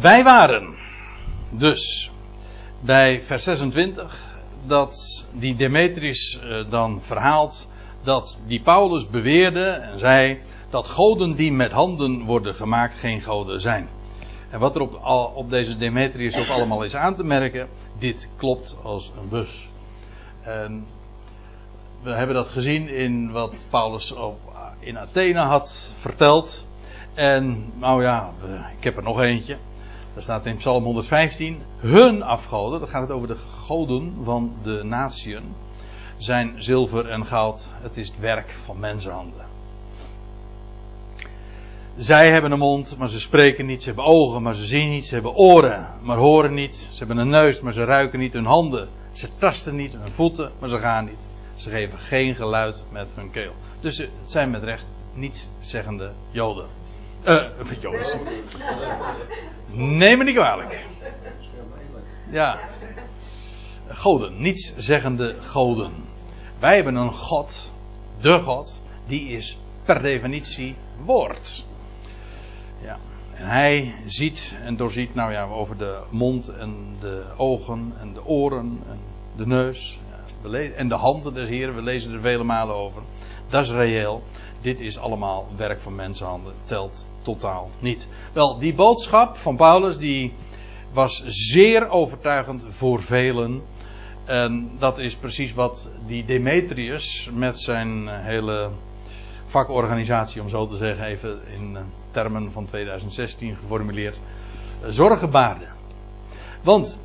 Wij waren dus bij vers 26 dat die Demetrius eh, dan verhaalt dat die Paulus beweerde en zei dat goden die met handen worden gemaakt geen goden zijn. En wat er op, op deze Demetrius ook allemaal is aan te merken, dit klopt als een bus. En we hebben dat gezien in wat Paulus op, in Athene had verteld. En nou ja, ik heb er nog eentje. Dat staat in Psalm 115. Hun afgoden, dan gaat het over de goden van de natieën, zijn zilver en goud. Het is het werk van mensenhanden. Zij hebben een mond, maar ze spreken niet. Ze hebben ogen, maar ze zien niet. Ze hebben oren, maar horen niet. Ze hebben een neus, maar ze ruiken niet. Hun handen, ze tasten niet. Hun voeten, maar ze gaan niet. Ze geven geen geluid met hun keel. Dus het zijn met recht niet zeggende Joden. Eh, Joden. Neem me niet kwalijk. Ja. Goden, niets zeggende goden. Wij hebben een God, de God, die is per definitie woord. Ja. En hij ziet en doorziet, nou ja, over de mond en de ogen en de oren en de neus. En de handen des Heren, we lezen er vele malen over. Dat is reëel. Dit is allemaal werk van mensenhanden. Telt totaal niet. Wel, die boodschap van Paulus, die was zeer overtuigend voor velen. En dat is precies wat die Demetrius met zijn hele vakorganisatie, om zo te zeggen, even in eh, termen van 2016 geformuleerd, eh, zorgen baarde. Want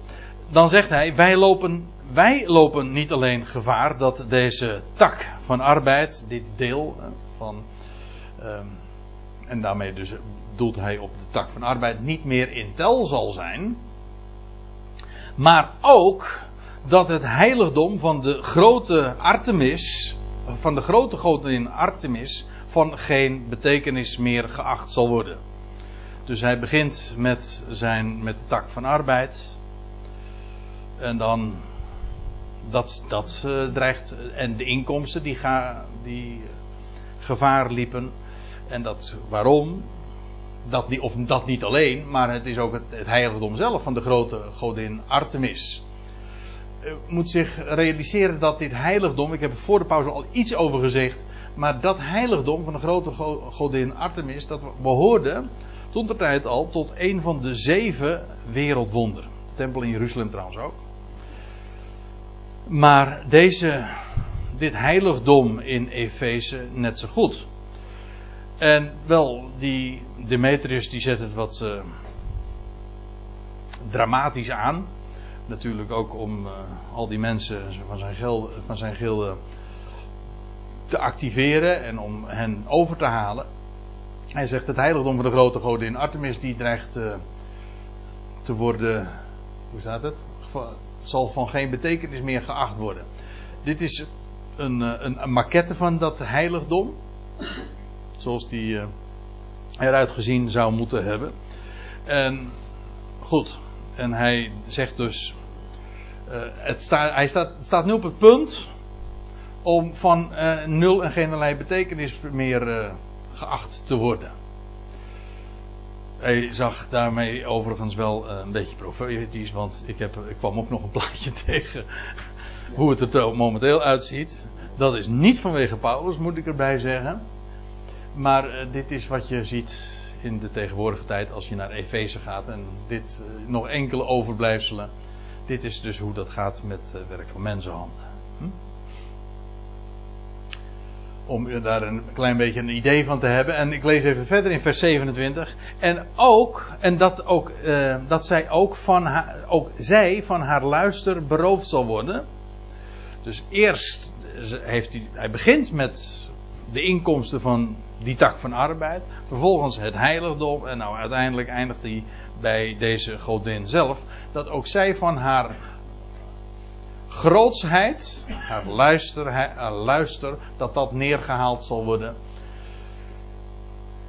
dan zegt hij: wij lopen, wij lopen niet alleen gevaar dat deze tak van arbeid, dit deel eh, van. Um, en daarmee dus doelt hij op de tak van arbeid niet meer in tel zal zijn. Maar ook dat het heiligdom van de grote Artemis van de grote godin Artemis van geen betekenis meer geacht zal worden. Dus hij begint met, zijn, met de tak van arbeid. En dan dat, dat uh, dreigt. En de inkomsten die, ga, die gevaar liepen. En dat waarom? Dat, niet, of dat niet alleen, maar het is ook het, heiligdom zelf van de grote godin Artemis. Eh, moet zich realiseren dat dit heiligdom, ik heb er voor de pauze al iets over gezegd, maar dat heiligdom van de grote godin Artemis, dat behoorde tot de al tot een van de zeven wereldwonderen. De tempel in Jeruzalem trouwens ook. Maar deze, dit heiligdom in Efeze net zo goed. En wel, die Demetrius die zet het wat uh, dramatisch aan. Natuurlijk ook om uh, al die mensen van zijn, gilde, van zijn gilde te activeren en om hen over te halen. Hij zegt het heiligdom van de grote godin Artemis die dreigt uh, te worden, hoe staat het? Zal van geen betekenis meer geacht worden. Dit is een, uh, een, maquette van dat heiligdom. Zoals die eruit gezien zou moeten hebben. En goed, en hij zegt dus. Uh, het sta, hij staat, staat nu op het punt. om van nul en geen betekenis meer geacht te worden. Hij zag daarmee overigens wel een beetje profetisch, want ik, heb, ik kwam ook nog een plaatje tegen. Hoe het er momenteel uitziet. Dat is niet vanwege Paulus, moet ik erbij zeggen. Maar dit is wat je ziet in de tegenwoordige tijd als je naar Efeze gaat en dit uh, nog enkele overblijfselen. Dit is dus hoe dat gaat met uh, werk van mensenhanden. Hm? Om daar een klein beetje een idee van te hebben. En ik lees even verder in vers 27. En ook, en dat, ook, dat zij ook, van ook zij van haar luister beroofd zal worden. Dus eerst heeft hij, hij begint met de inkomsten van die tak van arbeid. Vervolgens het heiligdom. En nou uiteindelijk eindigt hij bij deze godin zelf. Dat ook zij van haar grootsheid, haar luister, luister, dat dat neergehaald zal worden.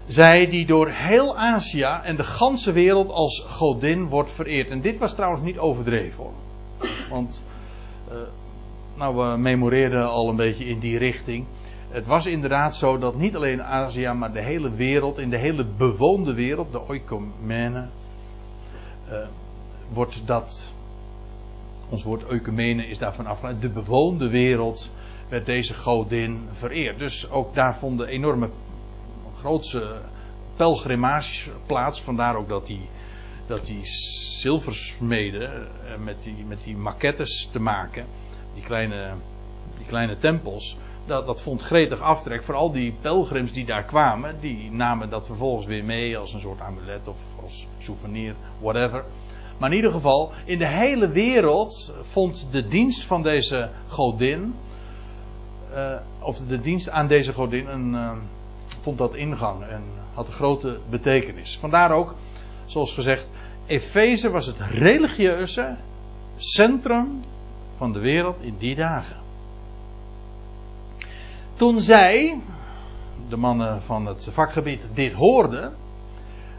Zij die door heel Azië en de ganse wereld als godin wordt vereerd. En dit was trouwens niet overdreven hoor. Want, uh, nou we memoreerden al een beetje in die richting het was inderdaad zo dat niet alleen Azië, maar de hele wereld, in de hele bewoonde wereld, de oikomene, wordt dat, ons woord eumene is daarvan afgeleid, de bewoonde wereld werd deze godin vereerd. Dus ook daar vonden enorme grootse pelgrimages plaats. Vandaar ook dat die, dat die zilversmeden eh, met die, met die maquettes te maken, die kleine, die kleine tempels, dat, dat vond gretig aftrek. Vooral die pelgrims die daar kwamen, die namen dat vervolgens weer mee als een soort amulet of als souvenir, whatever. Maar in ieder geval, in de hele wereld vond de dienst van deze godin, uh, of de dienst aan deze godin, een, uh, vond dat ingang en had een grote betekenis. Vandaar ook, zoals gezegd, Efeze was het religieuze centrum van de wereld in die dagen. Toen zij, de mannen van het vakgebied, dit hoorden,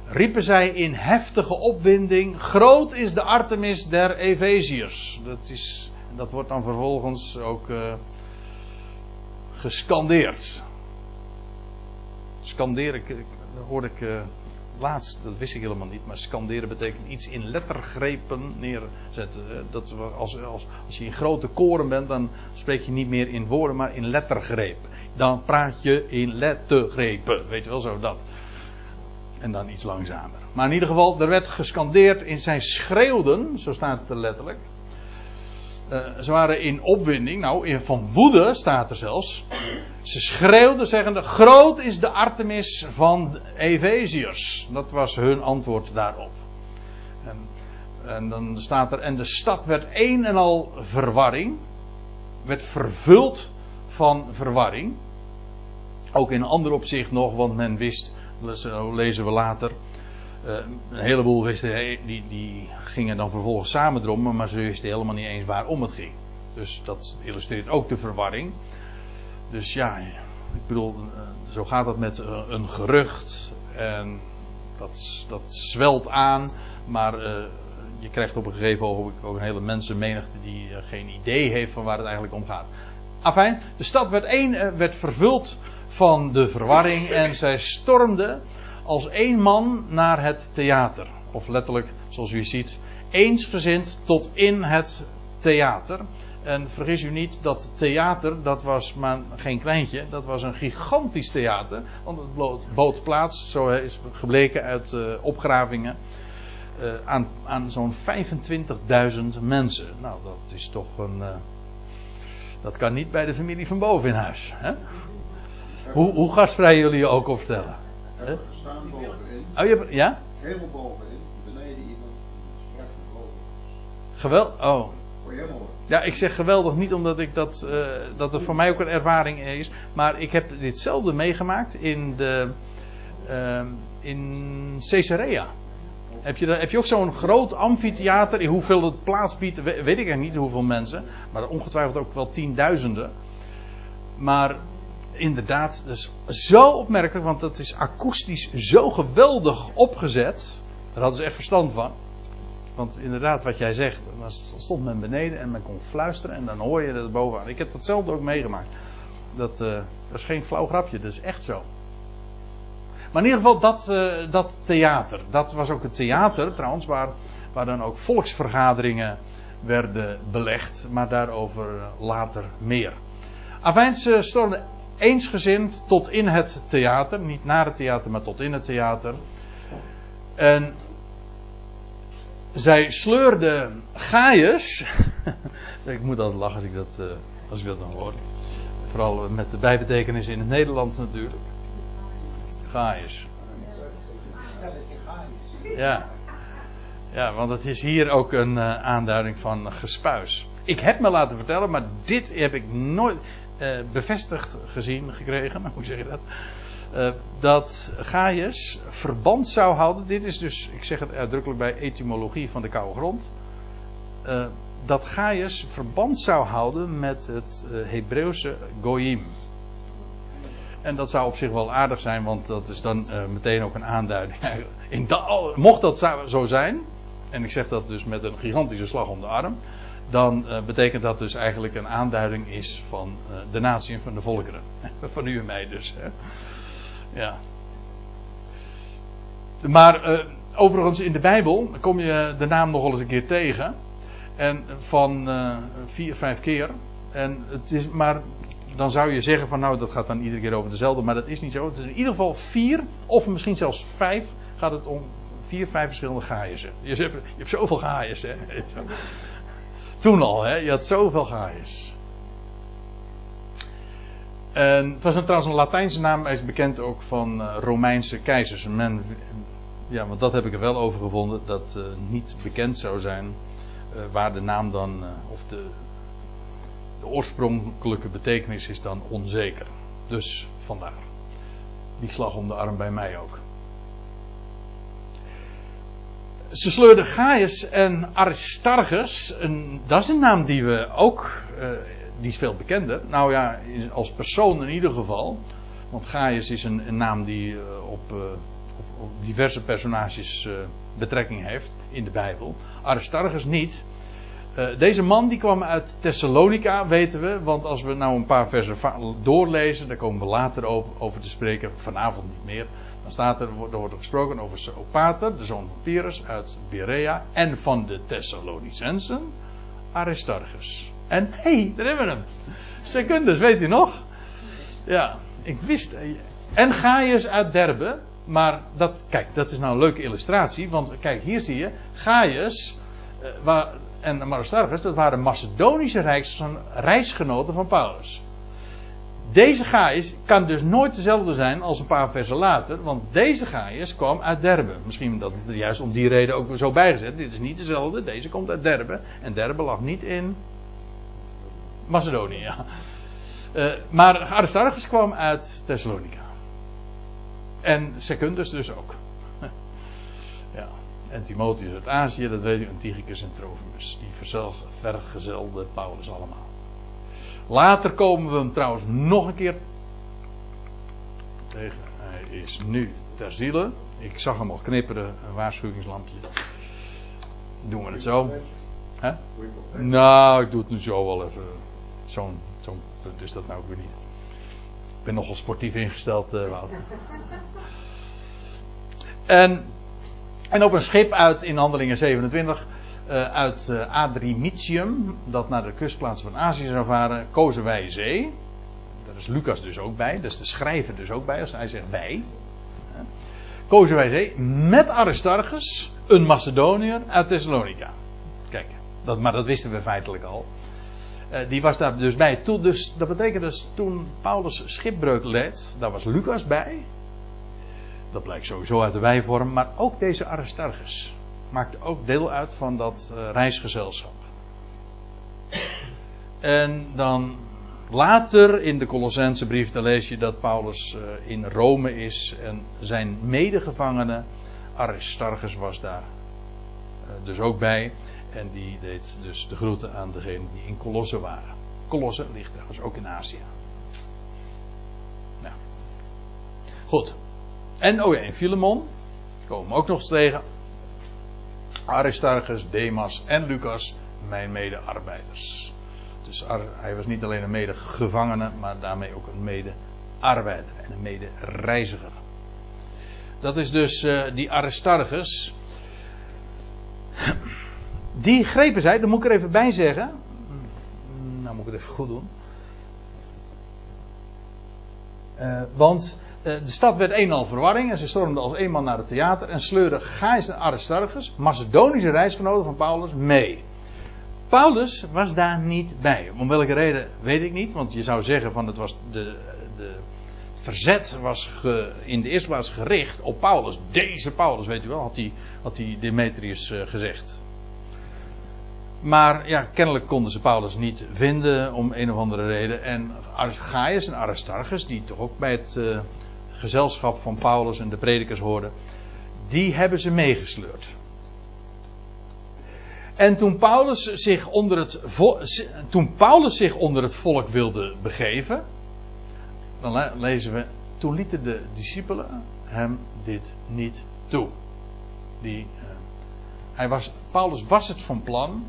riepen zij in heftige opwinding: Groot is de Artemis der Efeziërs. Dat, is, dat wordt dan vervolgens ook uh, gescandeerd. Scanderen, hoorde ik uh, laatst, dat wist ik helemaal niet, maar scanderen betekent iets in lettergrepen neerzetten. Dat als, als, als je in grote koren bent, dan spreek je niet meer in woorden, maar in lettergrepen. Dan praat je in lettergrepen, weet je wel zo dat. En dan iets langzamer. Maar in ieder geval, er werd gescandeerd in zijn schreeuwden, zo staat het letterlijk. Uh, ze waren in opwinding, nou van woede staat er zelfs. Ze schreeuwden zeggende, groot is de Artemis van Efeziërs. Dat was hun antwoord daarop. En, en dan staat er, en de stad werd een en al verwarring. Werd vervuld van verwarring. Ook in ander opzicht nog, want men wist, lezen we later, een heleboel wisten, die, die gingen dan vervolgens samen drommen, maar ze wisten helemaal niet eens waarom het ging. Dus dat illustreert ook de verwarring. Dus ja, ik bedoel, eh, zo gaat het met eh, een gerucht. En dat, dat zwelt aan, maar je krijgt op een gegeven ogenblik ook een hele mensenmenigte die geen idee heeft van waar het eigenlijk om gaat. Afijn, de stad werd, één, werd vervuld van de verwarring en zij stormde als één man naar het theater. Of letterlijk, zoals u ziet, eensgezind tot in het theater. En vergis u niet, dat theater, dat was maar geen kleintje, dat was een gigantisch theater. Want het bood plaats, zo is gebleken uit uh, opgravingen, uh, aan, aan zo'n 25.000 mensen. Nou, dat is toch een. Uh, dat kan niet bij de familie van boven in huis. Hè? Hoe, hoe gastvrij jullie je ook opstellen? Huh? staan bovenin. Oh, je hebt, ja? Helemaal bovenin. Beneden iemand. Naar boven. Geweldig. Oh. Voor je helemaal. Ja, ik zeg geweldig niet omdat ik dat, uh, dat het voor mij ook een ervaring is. Maar ik heb ditzelfde meegemaakt in de. Uh, in Caesarea. Heb je, heb je ook zo'n groot amfitheater? In hoeveel het plaats biedt, weet ik eigenlijk niet hoeveel mensen. Maar ongetwijfeld ook wel tienduizenden. Maar inderdaad, dus zo opmerkelijk, want dat is akoestisch zo geweldig opgezet. Daar hadden ze echt verstand van. Want inderdaad, wat jij zegt, dan stond men beneden en men kon fluisteren en dan hoor je het bovenaan. Ik heb datzelfde ook meegemaakt. Dat, uh, dat is geen flauw grapje, dat is echt zo. Maar in ieder geval, dat, uh, dat theater. Dat was ook het theater trouwens, waar, waar dan ook volksvergaderingen werden belegd. Maar daarover later meer. Afijn, ze eensgezind tot in het theater. Niet naar het theater, maar tot in het theater. En zij sleurde Gaius. ik moet altijd lachen als ik dat, uh, als ik dat dan hoor. Vooral met de bijbetekenis in het Nederlands natuurlijk. Gaius. Ja. Ja, want het is hier ook een uh, aanduiding van gespuis. Ik heb me laten vertellen, maar dit heb ik nooit uh, bevestigd gezien, gekregen, hoe zeg je dat? Uh, dat Gaius verband zou houden. Dit is dus, ik zeg het uitdrukkelijk bij etymologie van de koude grond. Uh, dat Gaius verband zou houden met het Hebreeuwse goyim. En dat zou op zich wel aardig zijn, want dat is dan meteen ook een aanduiding. In mocht dat zo zijn, en ik zeg dat dus met een gigantische slag om de arm dan uh, betekent dat dus eigenlijk een aanduiding is van uh, de natie en van de volkeren. van u en mij dus. Hè. Ja. Maar uh, overigens, in de Bijbel kom je de naam nogal eens een keer tegen. En van vier, vijf keer. En het is maar. Dan zou je zeggen van nou, dat gaat dan iedere keer over dezelfde. Maar dat is niet zo. Het is in ieder geval vier, of misschien zelfs vijf, gaat het om vier, vijf verschillende gaaiers. Je hebt, je hebt zoveel gaaiers, hè. Toen al, hè. Je had zoveel gaaiers. En het was trouwens een Latijnse naam, hij is bekend ook van uh, Romeinse keizers. Men, ja, want dat heb ik er wel over gevonden, dat uh, niet bekend zou zijn uh, waar de naam dan, of de, de oorspronkelijke betekenis is dan onzeker. Dus vandaar. Die slag om de arm bij mij ook. Ze sleurden Gaius en Aristarchus, dat is een naam die we ook die is veel bekender. Nou ja, als persoon in ieder geval. Want Gaius is een, een naam die uh, op, uh, op, op, diverse personages betrekking heeft in de Bijbel. Aristarchus niet. deze man die kwam uit Thessalonica, weten we. Want als we nou een paar versen doorlezen, daar komen we later over te spreken. Vanavond niet meer. Dan staat er, wordt gesproken over Sopater, de zoon van Pyrrhus uit Berea. En van de Thessalonicensen, Aristarchus. En hé, hey, daar hebben we hem. Secundus, weet u nog? Ja, ik wist. En Gaius uit Derbe. Maar dat, kijk, dat is nou een leuke illustratie. Want kijk, hier zie je. Gaius eh, waar, en Aristarchus, dat waren Macedonische rijks, reisgenoten van Paulus. Deze Gaius kan dus nooit dezelfde zijn als een paar versen later. Want deze Gaius kwam uit Derbe. Misschien dat het juist om die reden ook zo bijgezet. Dit is niet dezelfde. Deze komt uit Derbe. En Derbe lag niet in Macedonië. Uh, maar Aristarchus kwam uit Thessalonica. En Secundus dus ook. ja. En Timotheus uit Azië, dat weet u, Antichicus en Trofimus. Die vergezelde Paulus allemaal. Later komen we hem trouwens nog een keer tegen. Hij is nu ter ziele. Ik zag hem al knipperen, een waarschuwingslampje. Doen we het zo. Hè? Nou, ik doe het nu zo wel even zo'n zo punt is dat nou ook weer niet. Ik ben nogal sportief ingesteld, uh, Wouter. En, en op een schip uit in Handelingen 27, uh, eh, uit uh, Adrimitium, dat naar de kustplaatsen van Azië zou varen, kozen wij zee. Daar is Lucas dus ook bij, dat is de schrijver dus ook bij, als hij zegt wij. Kozen wij zee met Aristarchus, een Macedoniër uit Thessalonica. Kijk, dat, maar dat wisten we feitelijk al. Uh, die was daar dus bij. Toen, dus, dat betekent dus toen Paulus schipbreuk leed, daar was Lucas bij. Dat blijkt sowieso uit de wijvorm, maar ook deze Aristarchus maakte ook deel uit van dat uh, reisgezelschap. En dan later in de Colossense brief, dan lees je dat Paulus uh, in Rome is en zijn medegevangene Aristarchus was daar dus ook bij. En die deed dus de groeten aan degenen die in Colosse waren. Colosse ligt trouwens ook in Azië. Nou. Goed. En oh ja, in Filemon komen we ook nog eens tegen. Aristarchus, Demas en Lucas, mijn mede-arbeiders. Dus hij was niet alleen een mede-gevangene, maar daarmee ook een mede-arbeider en een mede-reiziger. Dat is dus uh, die Aristarchus die grepen zij, daar moet ik er even bij zeggen. Nou moet ik het even goed doen. Uh, want de stad werd eenmaal verwarring en ze stormden als eenmaal naar het theater en sleurden Gaius en Aristarchus, Macedonische reisgenoten van Paulus, mee. Paulus was daar niet bij. Om welke reden weet ik niet, want je zou zeggen van het was de, de verzet was in de eerste plaats gericht op Paulus. Deze Paulus, weet u wel, had hij had Demetrius uh, gezegd. Maar ja, kennelijk konden ze Paulus niet vinden om een of andere reden. En Gaius en Aristarchus, die toch ook bij het uh, gezelschap van Paulus en de predikers hoorden, die hebben ze meegesleurd. En toen Paulus zich onder het, toen Paulus zich onder het volk wilde begeven, dan lezen we, toen lieten de discipelen hem dit niet toe. Die, uh, hij was, Paulus was het van plan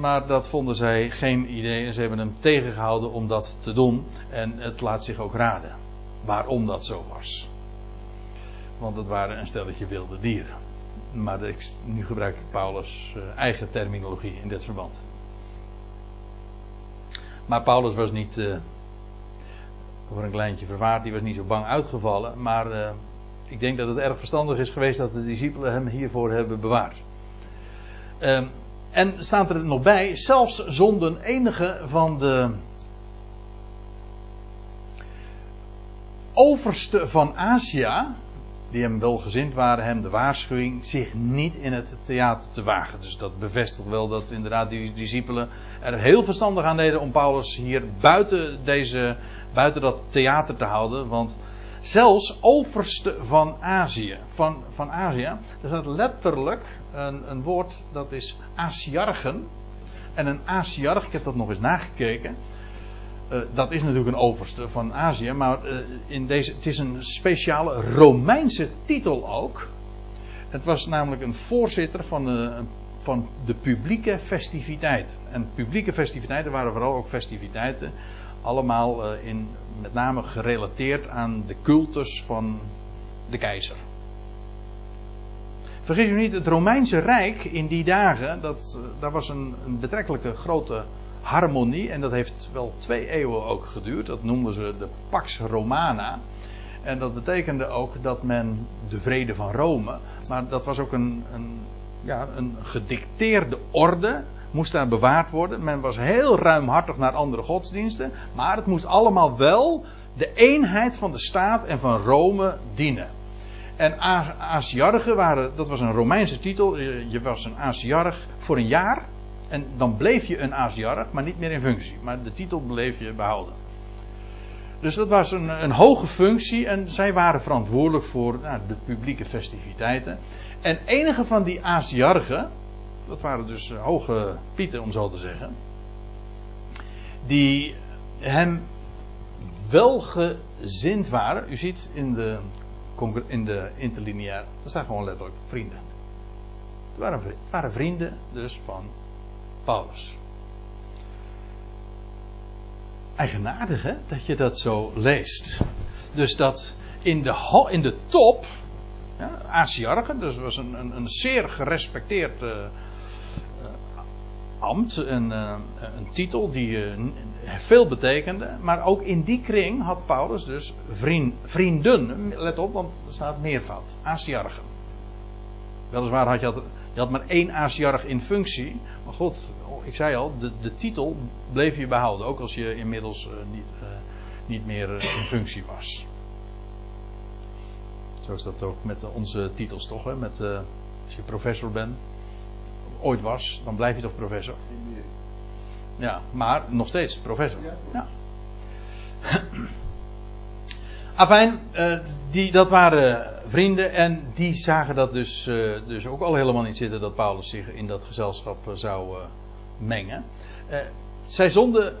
maar dat vonden zij geen idee en ze hebben hem tegengehouden om dat te doen. En het laat zich ook raden waarom dat zo was. Want het waren een stelletje wilde dieren. maar ik, nu gebruik ik Paulus' uh, eigen terminologie in dit verband. Maar Paulus was niet, uh, voor een kleintje verwaard, die was niet zo bang uitgevallen. Maar uh, ik denk dat het erg verstandig is geweest dat de discipelen hem hiervoor hebben bewaard. Um, en staat er nog bij, zelfs zonden enige van de overste van Azië, die hem wel gezind waren, hem de waarschuwing zich niet in het theater te wagen. Dus dat bevestigt wel dat inderdaad die discipelen er heel verstandig aan deden om Paulus hier buiten, deze, buiten dat theater te houden. Want zelfs overste van Azië, van, van Azië, er staat letterlijk een, een woord dat is Asiarchen. En een Asiarch, ik heb dat nog eens nagekeken. Uh, dat is natuurlijk een overste van Azië, maar uh, in deze, het is een speciale Romeinse titel ook. Het was namelijk een voorzitter van, uh, van de publieke festiviteiten. En publieke festiviteiten waren vooral ook festiviteiten, allemaal in, met name gerelateerd aan de cultus van de keizer. Vergis u niet, het Romeinse Rijk in die dagen, dat, daar was een, een betrekkelijke grote harmonie. En dat heeft wel twee eeuwen ook geduurd. Dat noemden ze de Pax Romana. En dat betekende ook dat men de vrede van Rome. Maar dat was ook een, een, ja, een gedicteerde orde. Moest daar bewaard worden. Men was heel ruimhartig naar andere godsdiensten. Maar het moest allemaal wel de eenheid van de staat en van Rome dienen. En Asiargen waren, dat was een Romeinse titel. Je was een Asiarch voor een jaar. En dan bleef je een Asiarch, maar niet meer in functie. Maar de titel bleef je behouden. Dus dat was een, een hoge functie en zij waren verantwoordelijk voor nou, de publieke festiviteiten. En enige van die Asiarchen, dat waren dus hoge pieten om zo te zeggen, die hem welgezind waren. U ziet in de, in de interlineair, dat staat gewoon letterlijk vrienden. Waren, het waren vrienden dus van Paulus. Eigenaardig hè, dat je dat zo leest. Dus dat in de, in de top, ja, Asiarchen, dus was een, een, een zeer gerespecteerd uh, ambt, een, uh, een titel die veel betekende. Maar ook in die kring had Paulus dus vriend, vrienden. Let op, want er staat meervoud. Asiarchen. Weliswaar had je, had, je had maar één Asiarch in functie. Maar goed, ik zei al, de, de titel bleef je behouden. Ook als je inmiddels uh, niet, uh, niet meer uh, in functie was. Zo is dat ook met onze titels toch? Hè? Met, als je professor bent, ooit was, dan blijf je toch professor? Ja, maar nog steeds professor. Ja. Afijn, die, dat waren vrienden en die zagen dat dus, dus ook al helemaal niet zitten dat Paulus zich in dat gezelschap zou mengen. Uh, zij zonden uh,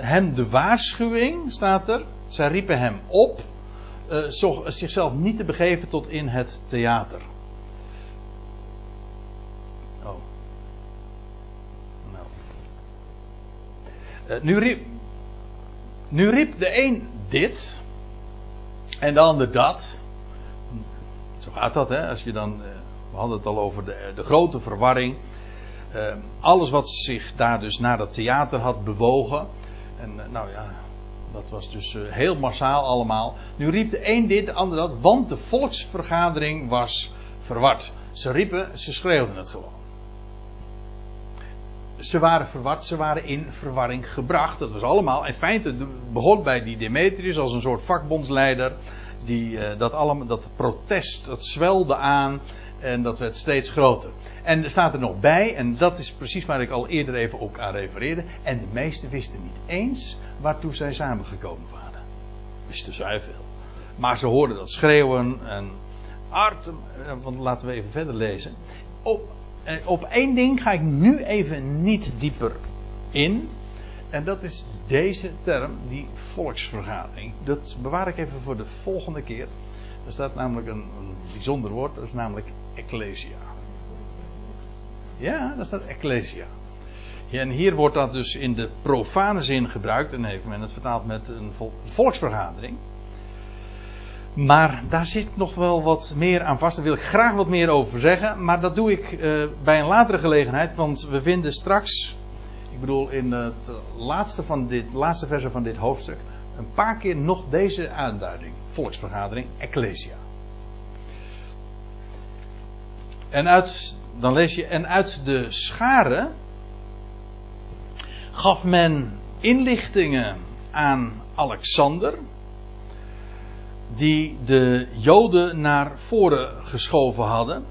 hem de waarschuwing, staat er. Zij riepen hem op uh, zichzelf niet te begeven tot in het theater. Oh. Nou. nu, riep, nu riep de een dit en de ander dat. Zo gaat dat, hè? Als je dan, we hadden het al over de, de grote verwarring uh, alles wat zich daar dus naar dat theater had bewogen. En uh, nou ja, dat was dus uh, heel massaal allemaal. Nu riep de een dit, de ander dat, want de volksvergadering was verward. Ze riepen, ze schreeuwden het gewoon. Ze waren verward, ze waren in verwarring gebracht. Dat was allemaal, in feite begon bij die Demetrius als een soort vakbondsleider. Die, dat, allemaal, dat protest, dat zwelde aan en dat werd steeds groter. En er staat er nog bij, en dat is precies waar ik al eerder even ook aan refereerde. En de meesten wisten niet eens waartoe zij samengekomen waren. Wisten zij veel. Maar ze hoorden dat schreeuwen en art. Eh, want laten we even verder lezen. Op, eh, op één ding ga ik nu even niet dieper in. En dat is deze term, die volksvergadering. Dat bewaar ik even voor de volgende keer. Er staat namelijk een, een bijzonder woord, dat is namelijk ecclesia. Ja, dat staat ecclesia. Ja, en hier wordt dat dus in de profane zin gebruikt. En heeft men het vertaald met een volksvergadering. Maar daar zit nog wel wat meer aan vast. Daar wil ik graag wat meer over zeggen. Maar dat doe ik uh, bij een latere gelegenheid. Want we vinden straks, ik bedoel in het laatste, van dit, laatste verse van dit hoofdstuk, een paar keer nog deze aanduiding. Volksvergadering, Ecclesia. En uit, dan lees je, en uit de scharen gaf men inlichtingen aan Alexander, die de Joden naar voren geschoven hadden.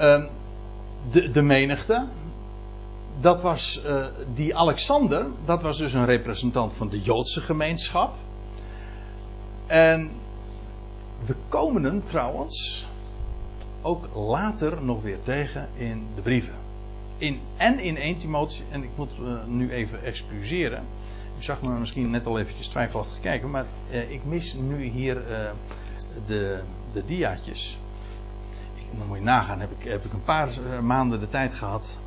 Uh, de, de menigte, dat was uh, die Alexander, dat was dus een representant van de Joodse gemeenschap. En we komen hem trouwens ook later nog weer tegen in de brieven. In, en in 1 Timotheus, en ik moet uh, nu even excuseren. U zag me misschien net al eventjes twijfelachtig kijken, maar uh, ik mis nu hier uh, de, de diaatjes. Ik, dan moet je nagaan, heb ik, heb ik een paar maanden de tijd gehad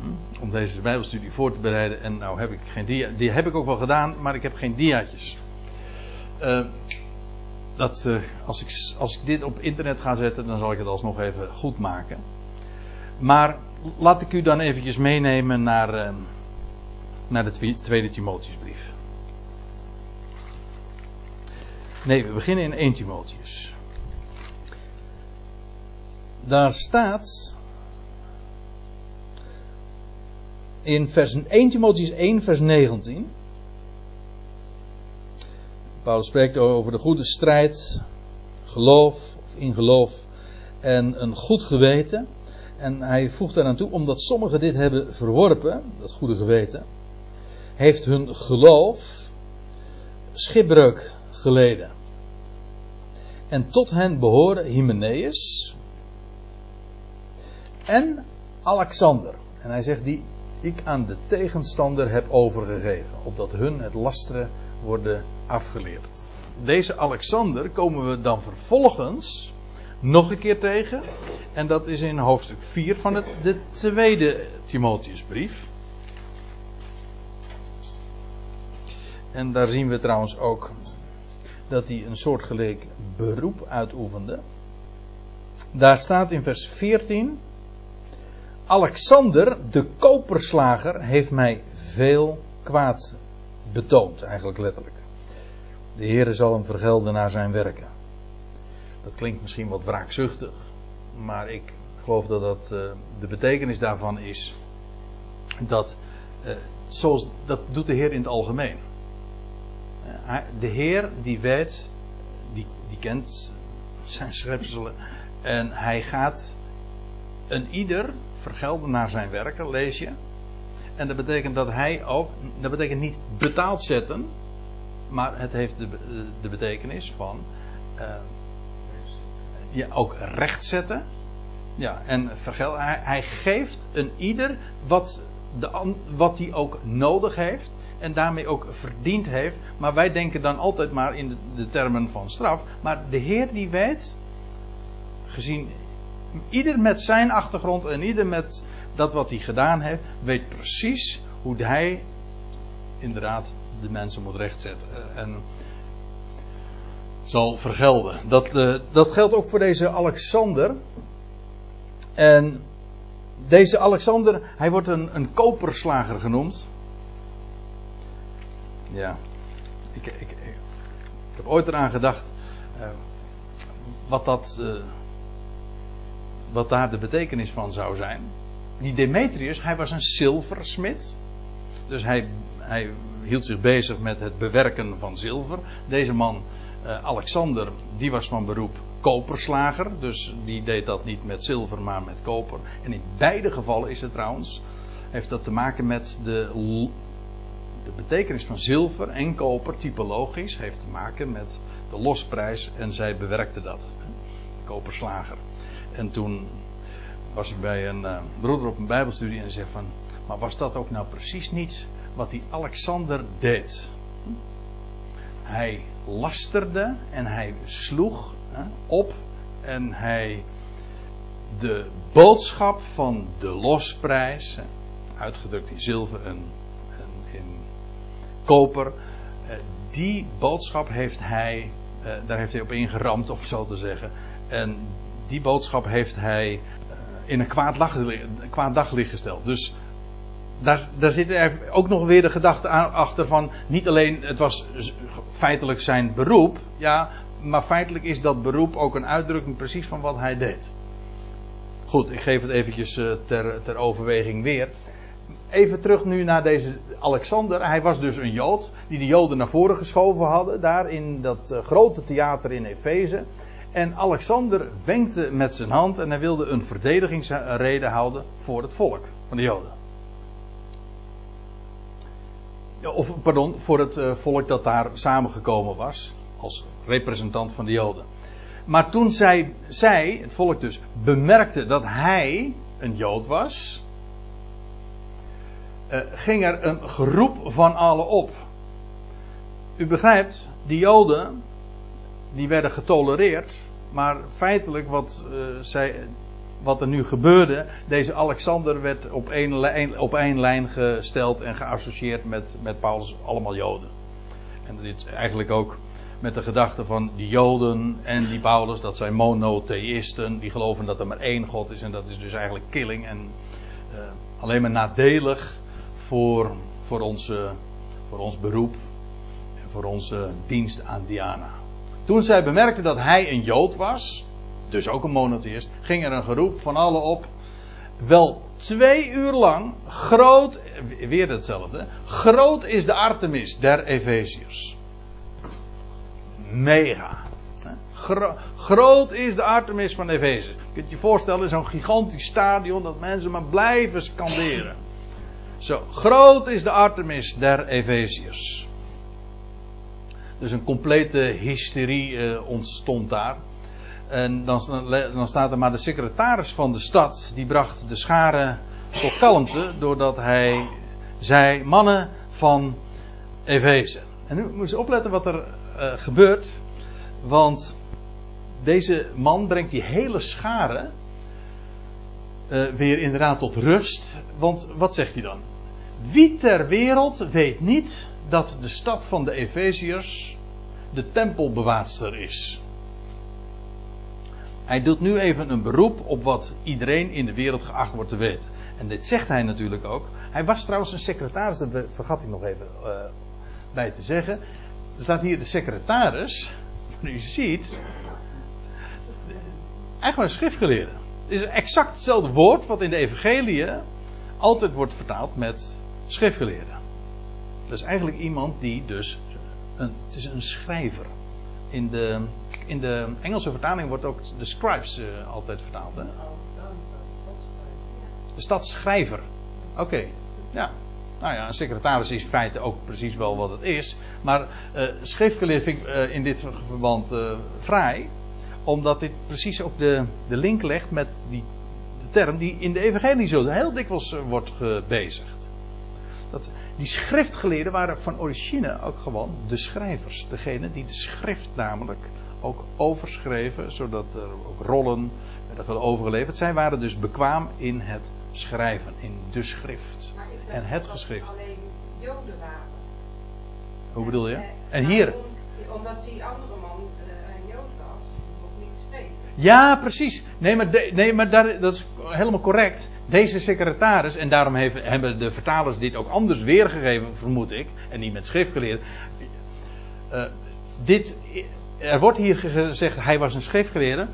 hm, om deze Bijbelstudie voor te bereiden. En nou heb ik geen dia, die heb ik ook wel gedaan, maar ik heb geen diaatjes. Dat, als, ik, als ik dit op internet ga zetten, dan zal ik het alsnog even goed maken. Maar laat ik u dan eventjes meenemen naar, uh, naar de tweede Timotheusbrief. Nee, we beginnen in 1 Timotheus. Daar staat in vers 1 Timotheus 1 vers 19. Paulus spreekt over de goede strijd, geloof of in geloof en een goed geweten. En hij voegt eraan toe, omdat sommigen dit hebben verworpen, dat goede geweten, heeft hun geloof schipbreuk geleden. En tot hen behoren Hymenaeus en Alexander. En hij zegt die ik aan de tegenstander heb overgegeven, opdat hun het lasteren worden afgeleerd. Deze Alexander komen we dan vervolgens nog een keer tegen. En dat is in hoofdstuk 4 van het, de tweede Timotheusbrief. En daar zien we trouwens ook dat hij een soortgelijk beroep uitoefende. Daar staat in vers 14: Alexander, de koperslager, heeft mij veel kwaad betoond, eigenlijk letterlijk. De Heere zal hem vergelden naar zijn werken. Dat klinkt misschien wat wraakzuchtig, maar ik geloof dat dat uh, de betekenis daarvan is dat, uh, zoals dat doet de Heer in het algemeen. Uh, de Heer die weet, die, die kent zijn schepselen en hij gaat een ieder vergelden naar zijn werken, lees je. En dat betekent dat hij ook, dat betekent niet betaald zetten, maar het heeft de, de betekenis van ja, ook recht zetten. Ja, en vergeld, hij, geeft een ieder wat, de, wat hij ook nodig heeft. En daarmee ook verdiend heeft. Maar wij denken dan altijd maar in de termen van straf. Maar de Heer die weet, gezien ieder met zijn achtergrond en ieder met dat wat hij gedaan heeft, weet precies hoe hij inderdaad de mensen moet rechtzetten. En zal vergelden. Dat, uh, dat geldt ook voor deze Alexander. En deze Alexander, hij wordt een, een koperslager genoemd. Ja, ik, ik, ik, heb ooit eraan gedacht uh, wat dat, wat daar de betekenis van zou zijn. Die Demetrius, hij was een zilversmid. Dus hij, hij hield zich bezig met het bewerken van zilver. Deze man uh, Alexander, die was van beroep koperslager. Dus die deed dat niet met zilver, maar met koper. En in beide gevallen is het trouwens. Heeft dat te maken met de, de betekenis van zilver en koper, typologisch. Heeft te maken met de losprijs. En zij bewerkte dat. Koperslager. En toen was ik bij een uh, broeder op een Bijbelstudie en zegt van. Maar was dat ook nou precies niet wat die Alexander deed? Hij lasterde en hij sloeg hè, op en hij de boodschap van de losprijs, uitgedrukt in zilver en, en in koper, eh, die boodschap heeft hij Uh, daar heeft hij op ingeramd, om zo te zeggen. En die boodschap heeft hij in een kwaad, daglicht, gesteld. Dus daar, daar zit er ook nog weer de gedachte achter van niet alleen het was feitelijk zijn beroep, ja, maar feitelijk is dat beroep ook een uitdrukking precies van wat hij deed. Goed, ik geef het eventjes uh, ter, ter overweging weer. Even terug nu naar deze Alexander. Hij was dus een Jood die de Joden naar voren geschoven hadden, daar in dat uh, grote theater in Efeze. En Alexander wenkte met zijn hand en hij wilde een verdedigingsrede houden voor het volk van de Joden. Of, pardon, voor het uh, volk dat daar samengekomen was. Als representant van de Joden. Maar toen zij, zij, het volk dus, bemerkte dat hij een Jood was. Uh, ging er een geroep van allen op. U begrijpt, die Joden, die werden getolereerd. Maar feitelijk wat, uh, zij, wat er nu gebeurde, deze Alexander werd op één, lijn, op één lijn gesteld en geassocieerd met, met Paulus, allemaal Joden. En dit eigenlijk ook met de gedachte van die Joden en die Paulus, dat zijn monotheïsten, die geloven dat er maar één God is en dat is dus eigenlijk killing en uh, alleen maar nadelig voor, voor, onze, voor ons beroep en voor onze dienst aan Diana. Toen zij bemerkten dat hij een Jood was, dus ook een monotheïst, ging er een geroep van allen op. Wel twee uur lang, groot, weer hetzelfde, groot is de Artemis der Efeziërs. Mega. Gro groot is de Artemis van Efeze. Je kunt je voorstellen, zo'n gigantisch stadion dat mensen maar blijven scanderen. Zo, groot is de Artemis der Efeziërs. Dus een complete hysterie uh, ontstond daar. En dan, dan, staat er maar de secretaris van de stad, die bracht de scharen tot kalmte, doordat hij zei, mannen van Efeze. En nu moet je opletten wat er uh, gebeurt, want deze man brengt die hele scharen uh, weer inderdaad tot rust. Want wat zegt hij dan? Wie ter wereld weet niet dat de stad van de Efeziërs de tempelbewaarster is? Hij doet nu even een beroep op wat iedereen in de wereld geacht wordt te weten. En dit zegt hij natuurlijk ook. Hij was trouwens een secretaris, dat vergat ik nog even uh, bij te zeggen. Er staat hier de secretaris. Maar u ziet. Eigenlijk een schriftgeleerde. Het is exact hetzelfde woord wat in de Evangelie altijd wordt vertaald met schriftgeleerde. Dat is eigenlijk iemand die dus. Een, het is een schrijver. In de in de Engelse vertaling wordt ook de scribes uh, altijd vertaald. Hè? De stadschrijver. Oké, ja. Nou ja, een secretaris is in feite ook precies wel wat het is. Maar uh, vind ik uh, in dit verband fraai. Omdat dit precies ook de, de link legt met die de term die in de evangelie zo heel dikwijls wordt gebezigd. Dat, die schriftgeleerden waren van origine ook gewoon de schrijvers. Degene die de schrift namelijk ook overschreven, zodat er ook rollen werden overgeleverd. Zij waren dus bekwaam in het schrijven, in de schrift. en het geschrift. alleen Joden waren. Hoe bedoel je? En, en hier. Omdat die andere man uh, een Jood was, nog niet spreken. Ja, precies. Nee, maar, de, nee, maar daar, dat is helemaal correct. Deze secretaris, en daarom heeft, hebben de vertalers dit ook anders weergegeven, vermoed ik, en niet met schrift geleerd. Uh, dit er wordt hier gezegd, hij was een schriftgeleerde.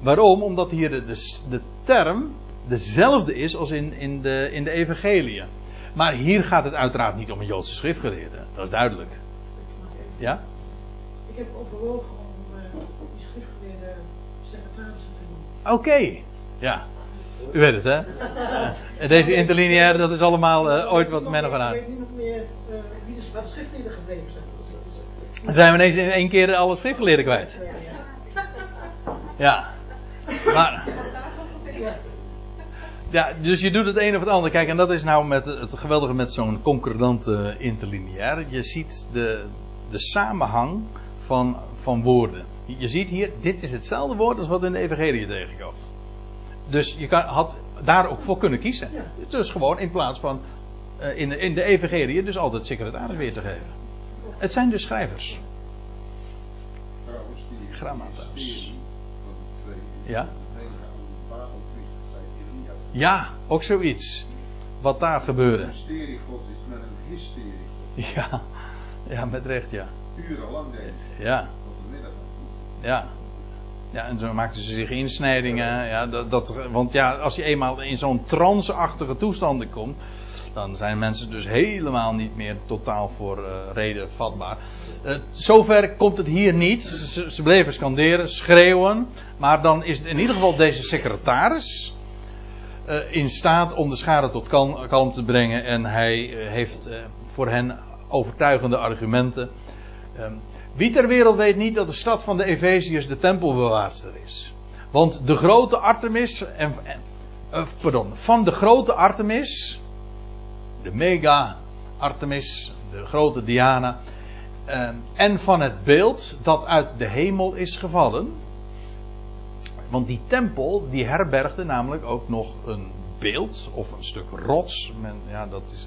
Waarom? Omdat hier de, de, de, term dezelfde is als in, in, de, in de evangelie. Maar hier gaat het uiteraard niet om een Joodse schriftgeleerde. Dat is duidelijk. Ja? Ik heb overwogen om uh, die schriftgeleerde secretaris te doen. Oké. Okay. Ja. U weet het, hè? Deze interlineair, dat is allemaal uh, ooit wat men gedaan. Ik weet niet nog meer uh, wie de, waar de schriftgeleerde gebleven zijn. Dan zijn we ineens in één keer alle schriftgeleerden kwijt. Ja. Maar. Ja, dus je doet het een of het ander. Kijk, en dat is nou met het geweldige met zo'n concordante interlineair. Je ziet de, de samenhang van, van woorden. Je ziet hier, dit is hetzelfde woord als wat in de Evangelie tegenkomt. Dus je kan, had daar ook voor kunnen kiezen. Dus gewoon in plaats van uh, in, de, in de Evangelie dus altijd secretaris weer te geven. Het zijn dus schrijvers. Grammata's. Ja. Ja, ook zoiets. Wat daar gebeurde. Het mysterie gods is met een hysterie. Ja, ja met recht, ja. Urenlang denk ik. Ja, Tot de middag ja. Ja, en zo maakten ze zich insnijdingen. Ja, dat, dat, want ja, als je eenmaal in zo'n tranceachtige toestanden komt, dan zijn mensen dus helemaal niet meer totaal voor eh, reden vatbaar. Eh, zover komt het hier niet. Ze, bleven scanderen, schreeuwen. Maar dan is in ieder geval deze secretaris eh, in staat om de schade tot kalm, te brengen. En hij heeft voor hen overtuigende argumenten. Wie ter wereld weet niet dat de stad van de Efeziërs de tempelbewaarster is. Want de grote Artemis, en, eh, van de grote Artemis, de mega Artemis, de grote Diana, ehm, en van het beeld dat uit de hemel is gevallen. Want die tempel, die herbergde namelijk ook nog een beeld of een stuk rots. Men, ja, dat is,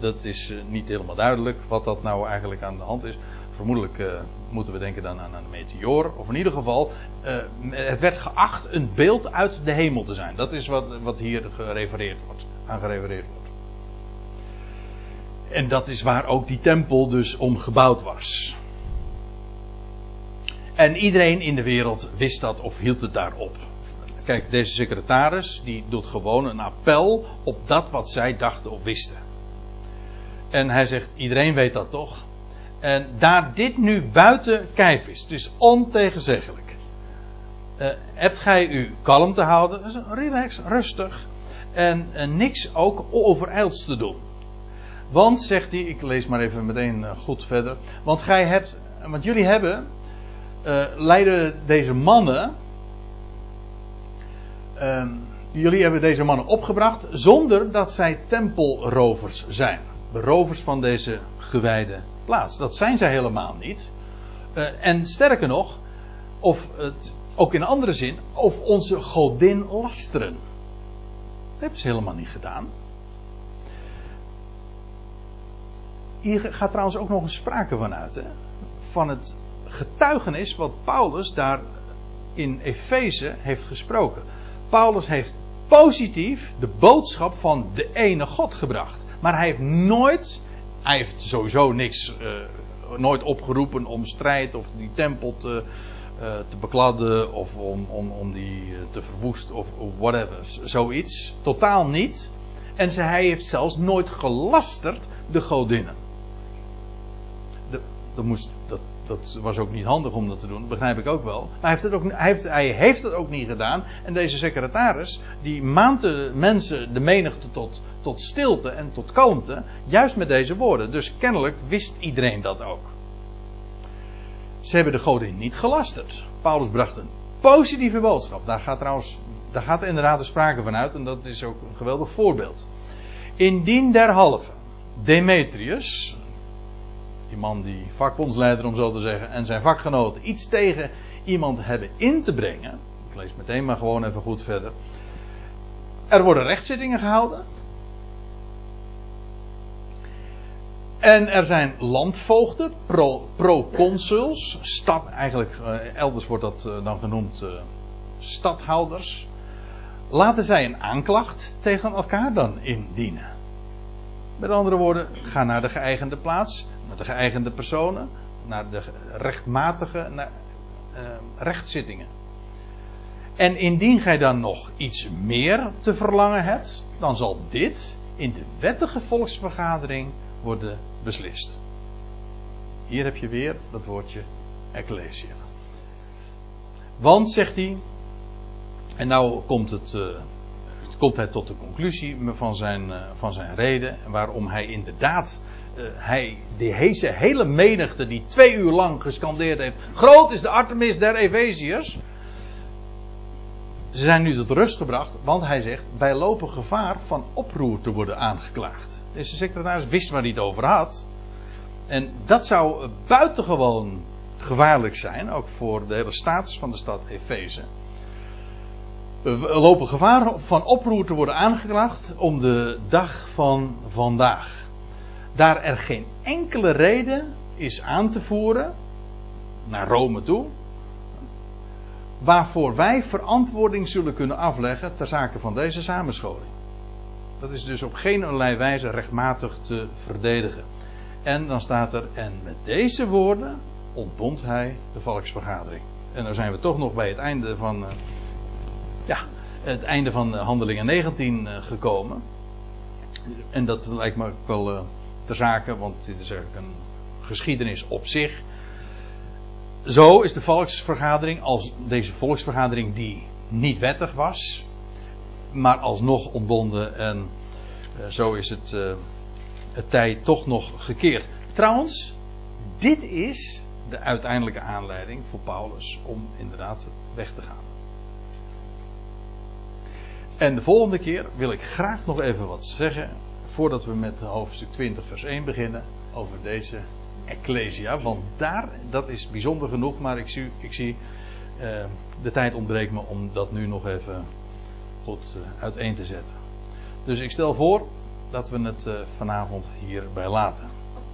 dat is eh, niet helemaal duidelijk wat dat nou eigenlijk aan de hand is. Vermoedelijk eh, moeten we denken dan aan een meteoor. Of in ieder geval, eh, het werd geacht een beeld uit de hemel te zijn. Dat is wat, wat hier gerefereerd wordt, aan gerefereerd wordt. En dat is waar ook die tempel dus om gebouwd was. En iedereen in de wereld wist dat of hield het daarop. Kijk, deze secretaris die doet gewoon een appel op dat wat zij dachten of wisten. En hij zegt, iedereen weet dat toch? En daar dit nu buiten kijf is, het is ontegenzeggelijk. eh, hebt gij u kalm te houden, relax, rustig. En niks ook overijlds te doen. Want, zegt hij, ik lees maar even meteen eh, goed verder. Want gij hebt, want jullie hebben, eh, leiden deze mannen, ehm, jullie hebben deze mannen opgebracht zonder dat zij tempelrovers zijn. Berovers van deze gewijde plaats. Dat zijn zij helemaal niet. Eh, en sterker nog, of het, ook in andere zin, of onze godin lasteren. Dat hebben ze helemaal niet gedaan. Hier gaat trouwens ook nog een sprake van uit. Hè? Van het getuigenis wat Paulus daar in Efeze heeft gesproken. Paulus heeft positief de boodschap van de ene God gebracht. Maar hij heeft nooit, hij heeft sowieso niks, uh, nooit opgeroepen om strijd of die tempel te, uh, te bekladden of om, om, om die uh, te verwoesten of, of whatever. Zoiets. Totaal niet. En ze, hij heeft zelfs nooit gelasterd de godinnen. Dat, moest, dat, dat was ook niet handig om dat te doen, dat begrijp ik ook wel. Maar hij heeft, het ook, hij, heeft, hij heeft het ook niet gedaan. En deze secretaris, die maand de mensen, de menigte tot, tot stilte en tot kalmte, juist met deze woorden. Dus kennelijk wist iedereen dat ook. Ze hebben de godin niet gelasterd. Paulus bracht een positieve boodschap. Daar gaat trouwens, daar gaat inderdaad de sprake van uit en dat is ook een geweldig voorbeeld. Indien derhalve Demetrius, die man die vakbondsleider om zo te zeggen, en zijn vakgenoten iets tegen iemand hebben in te brengen. Ik lees meteen maar gewoon even goed verder. Er worden rechtszittingen gehouden. En er zijn landvoogden, pro, proconsuls, stad, eigenlijk uh, elders wordt dat uh, dan genoemd uh, stadhouders. Laten zij een aanklacht tegen elkaar dan indienen. Met andere woorden, ga naar de geëigende plaats, naar de geëigende personen, naar de rechtmatige naar, rechtszittingen. En indien gij dan nog iets meer te verlangen hebt, dan zal dit in de wettige volksvergadering worden beslist. Hier heb je weer dat woordje ecclesia. Want, zegt hij, en nou komt het, uh, komt hij tot de conclusie van zijn, uh, van zijn reden, waarom hij inderdaad, uh, hij, hele menigte die twee uur lang gescandeerd heeft, groot is de Artemis der Efeziërs. Ze zijn nu tot rust gebracht, want hij zegt, wij lopen gevaar van oproer te worden aangeklaagd. Deze secretaris wist waar hij het over had. En dat zou buitengewoon gevaarlijk zijn, ook voor de hele status van de stad Efeze. We lopen gevaar van oproer te worden aangeklaagd om de dag van vandaag. Daar er geen enkele reden is aan te voeren naar Rome toe waarvoor wij verantwoording zullen kunnen afleggen ter zake van deze samenscholing. Dat is dus op geen allerlei wijze rechtmatig te verdedigen. En dan staat er, en met deze woorden ontbond hij de volksvergadering. En dan zijn we toch nog bij het einde van, uh, ja, het einde van Handelingen 19 uh, gekomen. En dat lijkt me ook wel uh, ter zake, want dit is eigenlijk een geschiedenis op zich. Zo is de volksvergadering, als deze volksvergadering die niet wettig was, maar alsnog ontbonden en zo is het het tijd toch nog gekeerd. Trouwens, dit is de uiteindelijke aanleiding voor Paulus om inderdaad weg te gaan. En de volgende keer wil ik graag nog even wat zeggen. Voordat we met hoofdstuk 20, vers 1 beginnen. Over deze Ecclesia. Want daar, dat is bijzonder genoeg. Maar ik zie, ik zie uh, de tijd ontbreekt me om dat nu nog even goed uh, uiteen te zetten. Dus ik stel voor dat we het uh, vanavond hierbij laten.